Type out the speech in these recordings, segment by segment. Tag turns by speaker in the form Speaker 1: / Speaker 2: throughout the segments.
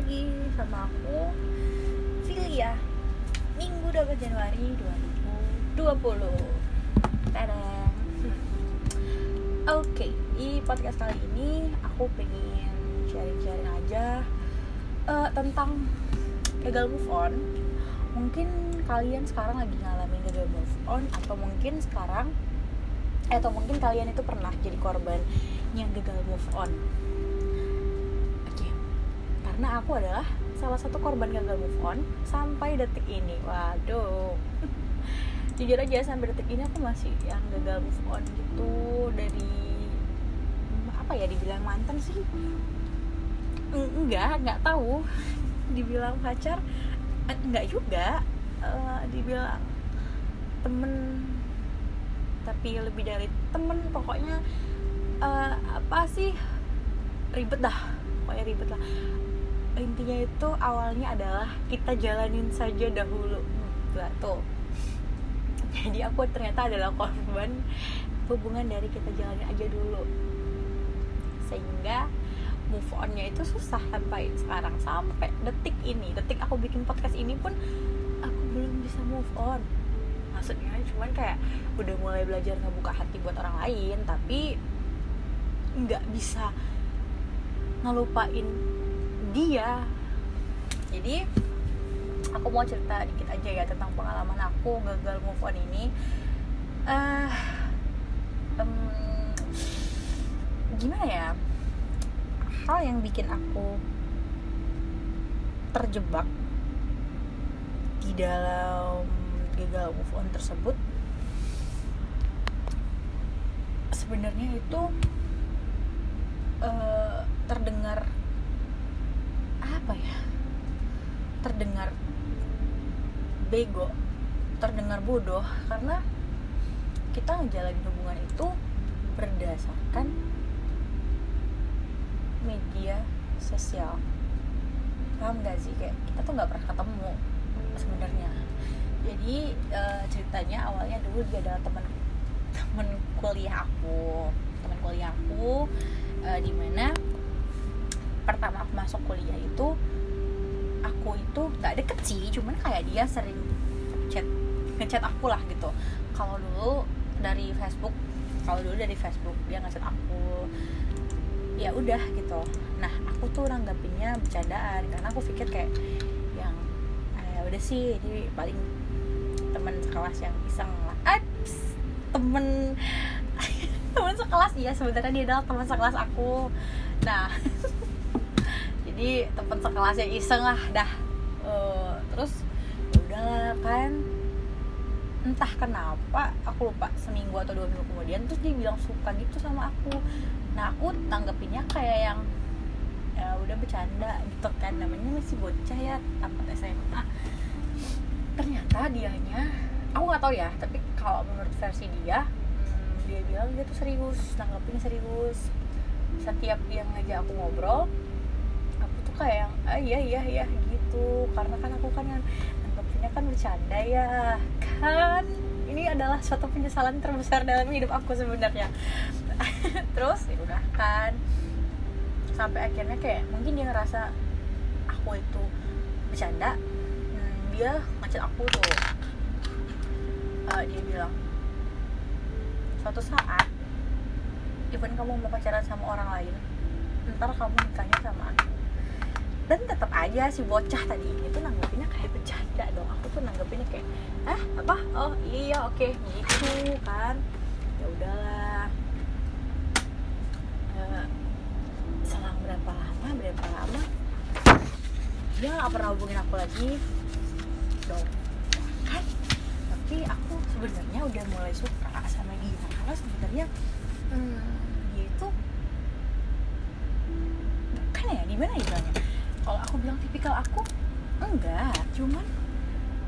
Speaker 1: lagi sama aku. Filia Minggu 12 Januari 2020 Tadang. Oke, di podcast kali ini aku pengen sharing-sharing aja uh, Tentang gagal move on. Mungkin kalian sekarang lagi ngalamin gagal move on Atau mungkin sekarang Atau mungkin kalian itu pernah jadi korban yang gagal move on karena aku adalah salah satu korban gagal move on sampai detik ini. Waduh. Jujur aja sampai detik ini aku masih yang gagal move on gitu dari apa ya dibilang mantan sih. Enggak enggak tahu. Dibilang pacar eh, enggak juga. Uh, dibilang temen tapi lebih dari temen pokoknya uh, apa sih ribet dah. Pokoknya ribet lah intinya itu awalnya adalah kita jalanin saja dahulu. Hmm, tuh. Jadi aku ternyata adalah korban hubungan dari kita jalanin aja dulu. Sehingga move onnya itu susah sampai sekarang sampai detik ini detik aku bikin podcast ini pun aku belum bisa move on. Maksudnya cuman kayak udah mulai belajar ngebuka hati buat orang lain tapi nggak bisa ngelupain dia. Jadi aku mau cerita dikit aja ya tentang pengalaman aku gagal move on ini. Uh, um, gimana ya? Hal yang bikin aku terjebak di dalam gagal move on tersebut sebenarnya itu uh, terdengar apa ya? Terdengar bego terdengar bodoh karena kita ngejalanin hubungan itu berdasarkan media sosial. Paham gak sih? Kayak kita tuh nggak pernah ketemu sebenarnya. Jadi e, ceritanya awalnya dulu dia adalah teman teman kuliah aku teman kuliah aku e, di mana pertama aku masuk kuliah itu aku itu nggak deket sih cuman kayak dia sering chat ngechat aku lah gitu. Kalau dulu dari Facebook kalau dulu dari Facebook dia ngechat aku ya udah gitu. Nah aku tuh nanggapinnya bercandaan karena aku pikir kayak yang ya udah sih ini paling teman sekelas yang iseng lah Aps, temen teman sekelas ya sebenarnya dia adalah teman sekelas aku. Nah jadi temen sekelasnya iseng lah dah. Uh, terus ya udahlah kan. Entah kenapa aku lupa seminggu atau dua minggu kemudian terus dia bilang suka gitu sama aku. Nah aku tanggepinnya kayak yang ya udah bercanda gitu kan. Namanya masih bocah ya tamat SMA ternyata dianya aku nggak tahu ya tapi kalau menurut versi dia hmm, dia bilang dia tuh serius tanggapin serius. Setiap dia ngajak aku ngobrol kayak ah, iya iya iya gitu. Karena kan aku kan anggapnya kan bercanda ya. Kan ini adalah suatu penyesalan terbesar dalam hidup aku sebenarnya. Terus ya udah kan. Sampai akhirnya kayak mungkin dia ngerasa aku itu bercanda hmm, dia ngechat aku tuh. Uh, dia bilang suatu saat even kamu mau pacaran sama orang lain ntar kamu nikahnya sama aku dan tetap aja si bocah tadi ini tuh nanggepinnya kayak bercanda dong. Aku tuh nanggepinnya kayak ah apa? Oh iya oke. Okay. gitu kan. Ya udahlah. Uh, selang berapa lama berapa lama? Dia nggak pernah hubungin aku lagi. Dong. Kan? Tapi aku sebenarnya udah mulai suka sama dia. Karena sebenarnya hmm, dia itu kan ya di mana ya kalau aku bilang tipikal aku enggak. Cuman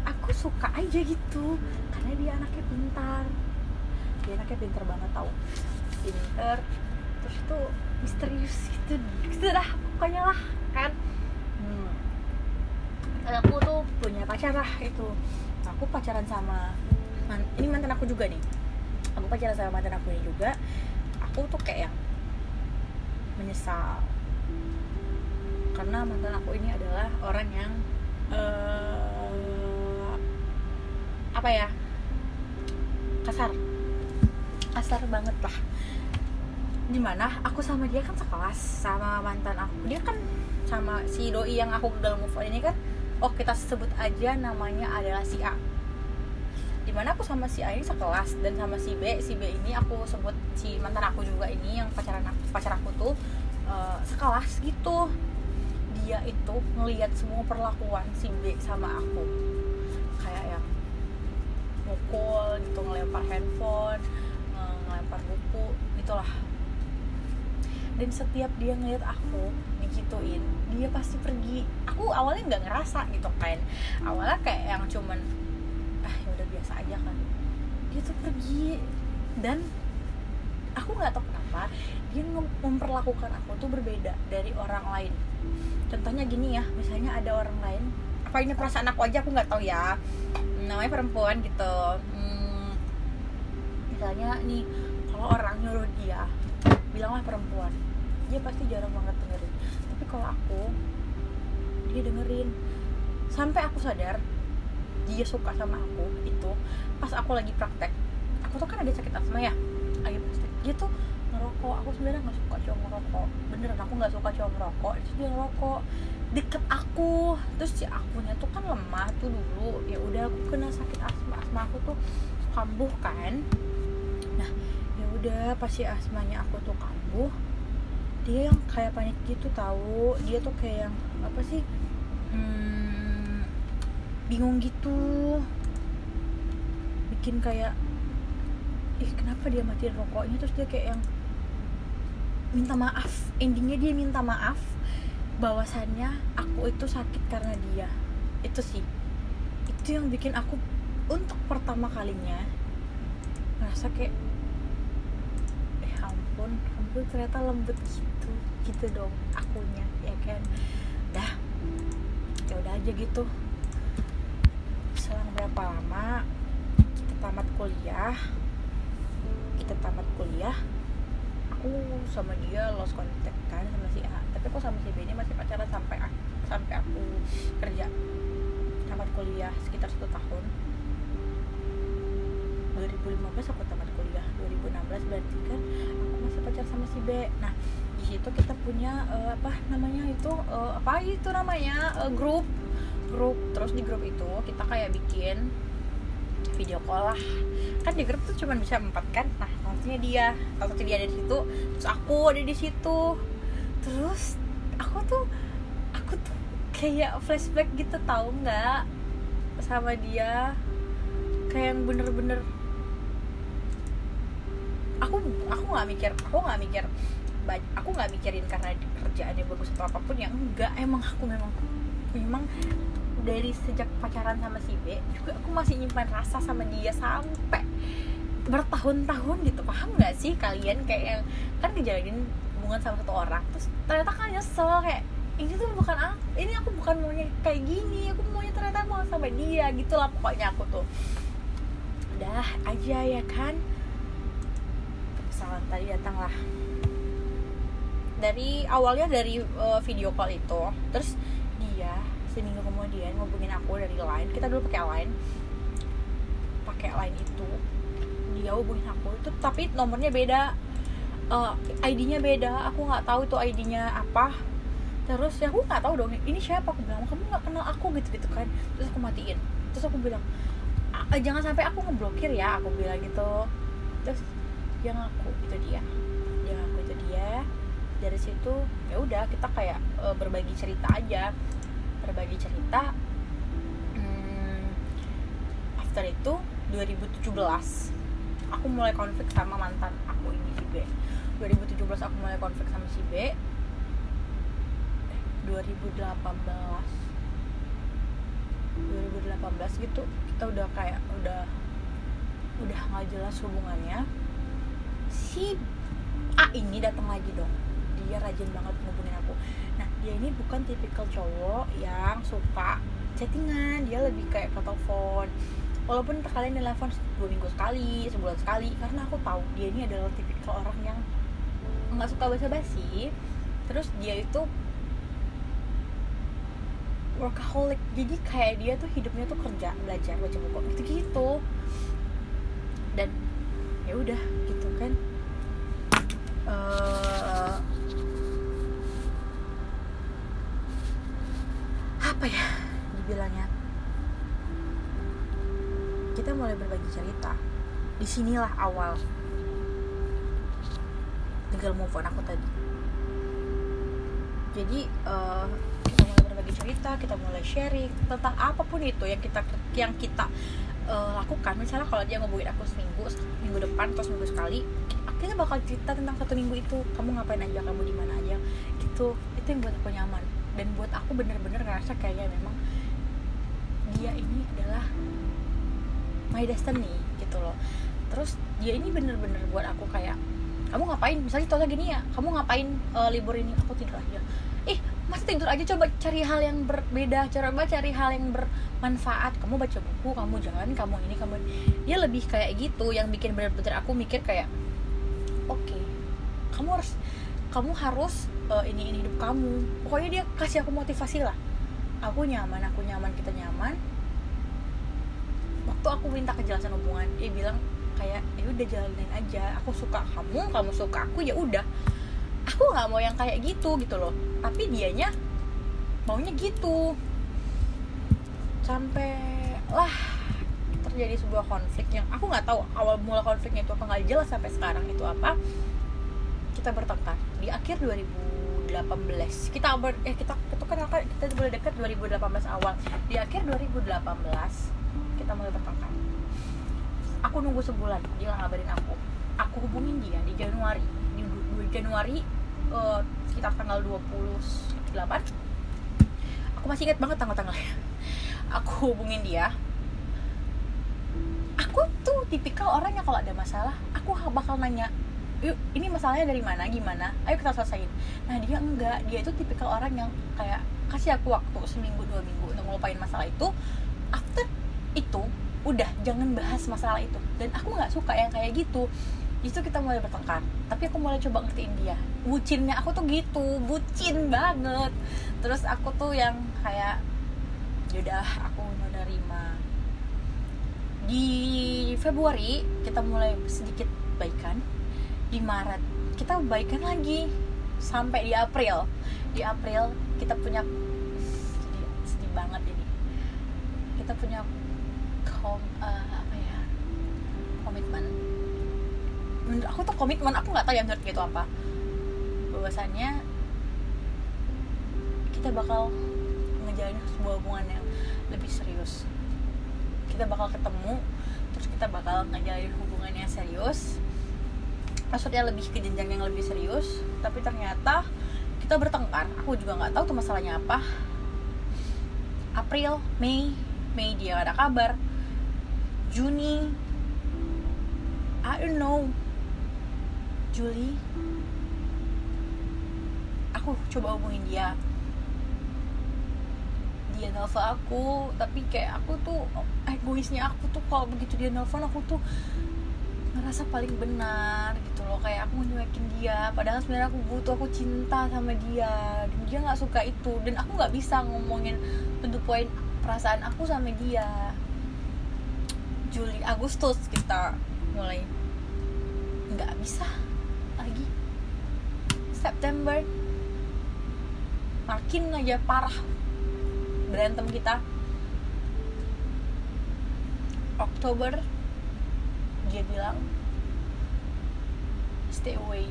Speaker 1: aku suka aja gitu. Karena dia anaknya pintar. Dia anaknya pintar banget tau. Pintar terus itu misterius gitu. Gitu dah pokoknya lah kan. Hmm. aku tuh punya pacar lah itu. Aku pacaran sama ini mantan aku juga nih. Aku pacaran sama mantan aku ini juga. Aku tuh kayak yang menyesal karena mantan aku ini adalah orang yang uh, apa ya kasar. Kasar banget lah. Di mana aku sama dia kan sekelas sama mantan aku. Dia kan sama si doi yang aku udah move on ini kan oh kita sebut aja namanya adalah si A. Di mana aku sama si A ini sekelas dan sama si B si B ini aku sebut si mantan aku juga ini yang pacaran aku, pacar aku tuh uh, sekelas gitu dia itu ngelihat semua perlakuan si B sama aku. Kayak yang mukul gitu ngelempar handphone ngelempar buku gitulah dan setiap dia ngeliat aku digituin dia pasti pergi. Aku awalnya nggak ngerasa gitu kan. Awalnya kayak yang cuman ah ya udah biasa aja kan. Dia tuh pergi. Dan aku nggak tahu kenapa dia memperlakukan aku tuh berbeda dari orang lain contohnya gini ya misalnya ada orang lain apa ini perasaan aku aja aku nggak tahu ya. Namanya perempuan gitu. Hmm, misalnya nih kalau orang nyuruh dia bilanglah perempuan dia pasti jarang banget dengerin. Tapi kalau aku dia dengerin. Sampai aku sadar dia suka sama aku itu pas aku lagi praktek aku tuh kan ada sakit asma ya lagi praktek dia tuh ngerokok. Aku sebenarnya nggak suka cowok ngerokok. Beneran aku nggak suka cowok ngerokok. Terus dia ngerokok. Deket aku. Terus si akunya tuh kan lemah tuh dulu. Ya udah aku kena sakit asma. Asma aku tuh kambuh kan. Nah ya udah pasti asmanya aku tuh kambuh dia yang kayak panik gitu tahu. Dia tuh kayak yang apa sih hmm, bingung gitu. Bikin kayak ih kenapa dia matiin rokoknya? Terus dia kayak yang minta maaf. Endingnya dia minta maaf bahwasannya aku itu sakit karena dia. Itu sih. Itu yang bikin aku untuk pertama kalinya ngerasa kayak eh ampun ampun ternyata lembut gitu gitu dong akunya ya kan? Dah. Ya udah aja gitu. Selang berapa lama kita tamat kuliah? Kita tamat kuliah aku sama dia lost contact kan sama si A. Tapi aku sama si B ini masih pacaran sampai sampai aku kerja. Tamat kuliah sekitar satu tahun. 2015 aku tamat kuliah. 2016 berarti kan aku masih pacar sama si B. Nah di situ kita punya uh, apa namanya itu uh, apa itu namanya uh, grup grup terus di grup itu kita kayak bikin video call lah. Kan di grup tuh cuma bisa empat kan? Nah maksudnya dia kalau dia ada di situ terus aku ada di situ. Terus aku tuh aku tuh kayak flashback gitu tahu nggak? Sama dia. Kayak yang bener-bener aku aku nggak mikir aku nggak mikir aku nggak mikirin karena kerjaannya bagus atau apa pun yang enggak emang aku memang memang dari sejak pacaran sama si B juga aku masih nyimpan rasa sama dia sampai bertahun-tahun gitu. Paham nggak sih kalian kayak yang kan ngejalanin hubungan sama satu orang terus ternyata kalian nyesel kayak ini tuh bukan aku ini aku bukan maunya kayak gini aku maunya ternyata mau sama dia gitulah pokoknya aku tuh. Udah aja ya kan? Pesanan tadi datanglah. Dari awalnya dari uh, video call itu terus dia seminggu kemudian ngubungin aku dari line kita dulu pakai line. Pakai line itu dia hubungin aku. Itu tapi nomornya beda. Uh, ID-nya beda. Aku nggak tahu itu ID-nya apa. Terus ya aku nggak tahu dong ini siapa? Aku bilang kamu nggak kenal aku? gitu gitu kan. Terus aku matiin. Terus aku bilang jangan sampai aku ngeblokir ya aku bilang gitu. Terus yang aku itu dia. Yang aku itu dia. Dari situ ya udah kita kayak uh, berbagi cerita aja. Berbagi cerita hmm, after itu 2017 aku mulai konflik sama mantan aku ini si B. 2017 aku mulai konflik sama si B. 2018 2018 gitu kita udah kayak udah udah nggak jelas hubungannya. Si A ini datang lagi dong. Dia rajin banget ngubungin aku. Nah dia ini bukan tipikal cowok yang suka chattingan. Dia lebih kayak telepon walaupun kalian telepon dua minggu sekali sebulan sekali karena aku tahu dia ini adalah tipikal orang yang nggak suka basa-basi. Terus dia itu workaholic. Jadi kayak dia tuh hidupnya tuh kerja belajar baca buku gitu gitu dan ya udah gitu kan. Uh, apa ya dibilangnya mulai berbagi cerita. Di sinilah awal gagal move on aku tadi. Jadi uh, kita mulai berbagi cerita kita mulai sharing tentang apa pun itu yang kita yang kita uh, lakukan. Misalnya kalau dia ngomongin aku seminggu minggu depan atau seminggu sekali kita bakal cerita tentang satu minggu itu. Kamu ngapain aja kamu di mana aja. Gitu. Itu yang buat aku nyaman. Dan buat aku bener-bener ngerasa kayaknya memang dia ini adalah my destiny gitu loh. Terus dia ini bener-bener buat aku kayak kamu ngapain? Misalnya contohnya gini ya kamu ngapain uh, libur ini? Aku tidur aja. Ih masih tidur aja coba cari hal yang berbeda coba cari hal yang bermanfaat. Kamu baca buku kamu jalan kamu ini kamu dia lebih kayak gitu yang bikin bener-bener aku mikir kayak oke okay, kamu harus kamu harus uh, ini ini hidup kamu. Pokoknya dia kasih aku motivasi lah. Aku nyaman aku nyaman kita nyaman waktu aku minta kejelasan hubungan dia bilang kayak ya udah jalanin aja. Aku suka kamu kamu suka aku ya udah. Aku nggak mau yang kayak gitu gitu loh. Tapi dianya maunya gitu. Sampai lah terjadi sebuah konflik yang aku nggak tahu awal mula konfliknya itu apa nggak jelas sampai sekarang itu apa. Kita bertengkar. Di akhir 2018 kita ber, eh kita itu kan kita mulai dekat 2018 awal. Di akhir 2018 kita mulai bertengkar aku nunggu sebulan dia nggak ngabarin aku. Aku hubungin dia di Januari di 2 Januari uh, sekitar tanggal 28 aku masih ingat banget tanggal-tanggalnya. Aku hubungin dia. Aku tuh tipikal orang yang kalau ada masalah aku bakal nanya yuk ini masalahnya dari mana? Gimana? Ayo kita selesaiin. Nah dia enggak. Dia itu tipikal orang yang kayak kasih aku waktu seminggu dua minggu untuk ngelupain masalah itu. After itu udah jangan bahas masalah itu. Dan aku nggak suka yang kayak gitu. Itu kita mulai bertengkar. Tapi aku mulai coba ngertiin dia. Bucinnya aku tuh gitu bucin banget. Terus aku tuh yang kayak yaudah aku menerima di Februari kita mulai sedikit baikan. Di Maret kita baikan lagi. Sampai di April. Di April kita punya sedih, sedih banget ini. Kita punya kom, uh, apa ya komitmen. Menurut aku tuh komitmen aku nggak tahu yang menurut itu apa. Bahwasannya kita bakal ngejalanin sebuah hubungan yang lebih serius. Kita bakal ketemu terus kita bakal ngejalanin hubungan yang serius. Maksudnya lebih ke jenjang yang lebih serius tapi ternyata kita bertengkar. Aku juga nggak tahu tuh masalahnya apa. April Mei Mei dia gak ada kabar Juni. I don't know. Juli. Aku coba hubungin dia. Dia nelfon aku tapi kayak aku tuh egoisnya aku tuh kalau begitu dia nelfon aku tuh ngerasa paling benar gitu loh. Kayak aku nyuekin dia padahal sebenarnya aku butuh aku cinta sama dia. Dan dia nggak suka itu. Dan aku nggak bisa ngomongin untuk poin perasaan aku sama dia Juli Agustus kita mulai. Nggak bisa lagi. September. Makin aja parah berantem kita. Oktober dia bilang stay away.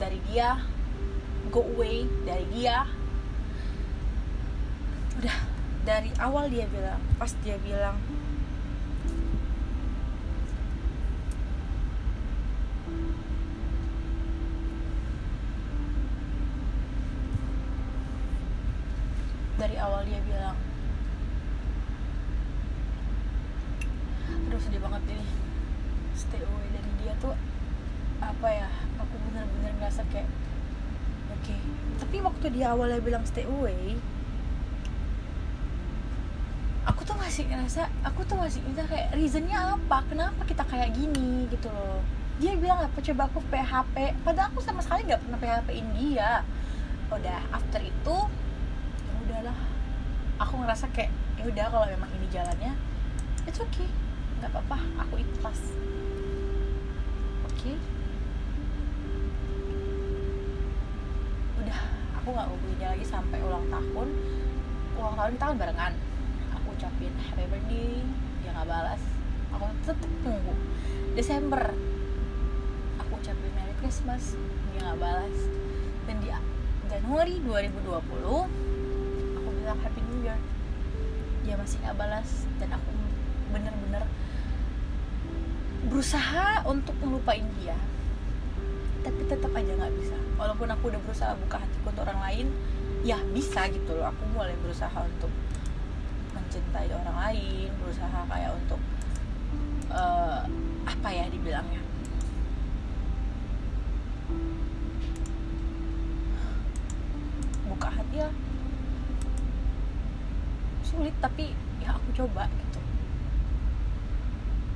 Speaker 1: Dari dia go away. Dari dia dari awal dia bilang pas dia bilang dari awal dia bilang aduh sedih banget ini stay away dari dia tuh apa ya aku bener-bener ngerasa kayak oke okay. tapi waktu dia awalnya bilang stay away tuh masih ngerasa aku tuh masih kita kayak reasonnya apa? Kenapa kita kayak gini? Gitu loh. Dia bilang apa? Coba aku PHP padahal aku sama sekali nggak pernah PHP in dia. Udah after itu ya udahlah. Aku ngerasa kayak ya udah kalau memang ini jalannya it's okay. Nggak apa-apa aku ikhlas. Oke. Okay? udah aku nggak hubungin dia lagi sampai ulang tahun. Ulang tahun tahun barengan aku ucapin happy birthday dia nggak balas. Aku tetep nunggu Desember. Aku ucapin Merry Christmas dia nggak balas. Dan di Januari 2020 aku bilang Happy New Year. Dia masih nggak balas dan aku bener-bener berusaha untuk ngelupain dia. Tapi tetap aja nggak bisa. Walaupun aku udah berusaha buka hatiku untuk orang lain ya bisa gitu loh. Aku mulai berusaha untuk mencintai orang lain berusaha kayak untuk uh, apa ya dibilangnya? Buka hati ya sulit tapi ya aku coba gitu.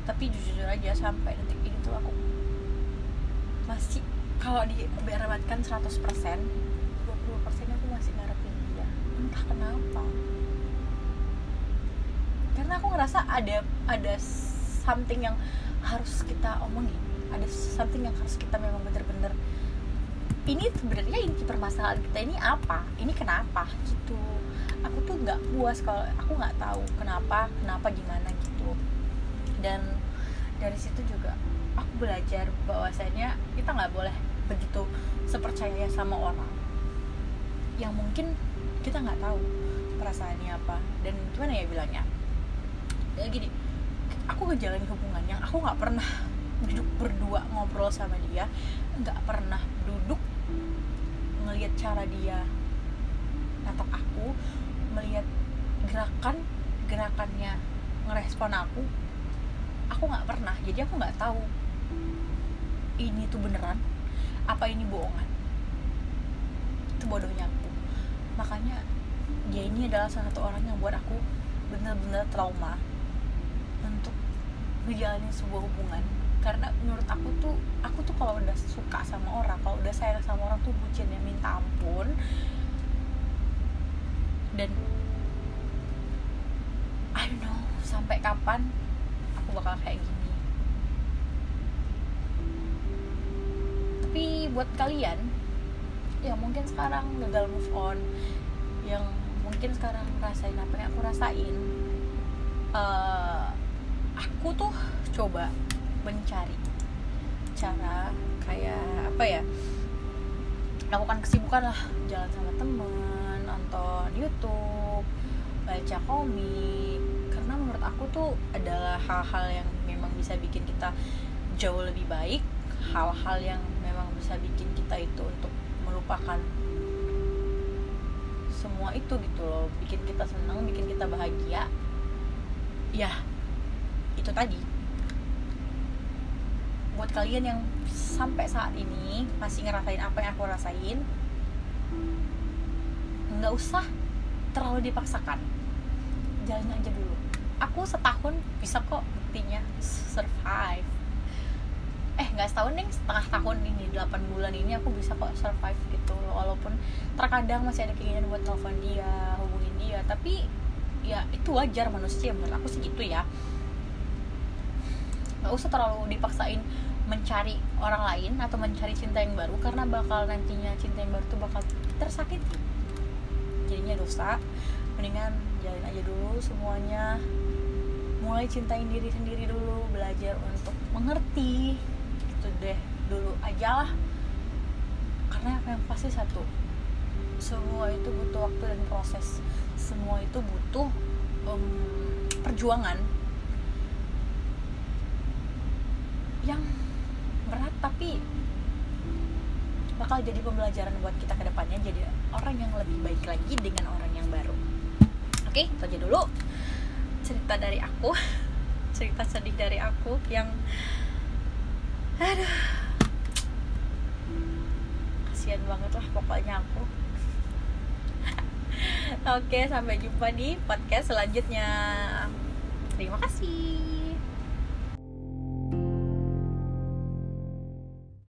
Speaker 1: Tapi jujur aja sampai detik ini tuh aku masih kalau diberatkan 100% 20% aku masih ngarepin dia. Entah kenapa karena aku ngerasa ada ada something yang harus kita omongin. Ada something yang harus kita memang bener-bener ini sebenarnya inti permasalahan kita ini apa? Ini kenapa? Gitu. Aku tuh nggak puas kalau aku nggak tahu kenapa kenapa gimana gitu. Dan dari situ juga aku belajar bahwasanya kita nggak boleh begitu sepercaya sama orang. Yang mungkin kita nggak tahu perasaannya apa. Dan gimana ya bilangnya ya gini. Aku ngejalanin hubungan yang aku nggak pernah duduk berdua ngobrol sama dia nggak pernah duduk ngelihat cara dia natap aku melihat gerakan gerakannya ngerespon aku aku nggak pernah. Jadi aku nggak tahu ini tuh beneran apa ini bohongan. Itu bodohnya aku. Makanya dia ini adalah salah satu orang yang buat aku bener-bener trauma untuk menjalani sebuah hubungan. Karena menurut aku tuh aku tuh kalau udah suka sama orang kalau udah sayang sama orang tuh bucin ya minta ampun. Dan I don't know sampai kapan aku bakal kayak gini? Tapi buat kalian yang mungkin sekarang gagal move on yang mungkin sekarang rasain apa yang aku rasain uh, aku tuh coba mencari cara kayak apa ya lakukan kesibukan lah. Jalan sama temen nonton YouTube baca komik. Karena menurut aku tuh adalah hal-hal yang memang bisa bikin kita jauh lebih baik. Hal-hal yang memang bisa bikin kita itu untuk melupakan semua itu gitu loh. Bikin kita senang bikin kita bahagia. Ya itu tadi. Buat kalian yang sampai saat ini masih ngerasain apa yang aku rasain nggak usah terlalu dipaksakan. Jalan aja dulu. Aku setahun bisa kok buktinya survive. Eh nggak setahun nih setengah tahun ini 8 bulan ini aku bisa kok survive gitu. Walaupun terkadang masih ada keinginan buat telepon dia hubungin dia. Tapi ya itu wajar manusia. Menurut aku sih gitu ya nggak usah terlalu dipaksain mencari orang lain atau mencari cinta yang baru karena bakal nantinya cinta yang baru tuh bakal tersakiti. Jadinya dosa. Mendingan jalin aja dulu semuanya. Mulai cintain diri sendiri dulu belajar untuk mengerti. Gitu deh dulu aja lah. Karena yang pasti satu semua itu butuh waktu dan proses. Semua itu butuh um, perjuangan yang berat tapi bakal jadi pembelajaran buat kita ke depannya jadi orang yang lebih baik lagi dengan orang yang baru. Oke itu aja dulu cerita dari aku. Cerita sedih dari aku yang aduh kasihan banget lah pokoknya aku. Oke sampai jumpa di podcast selanjutnya. Terima kasih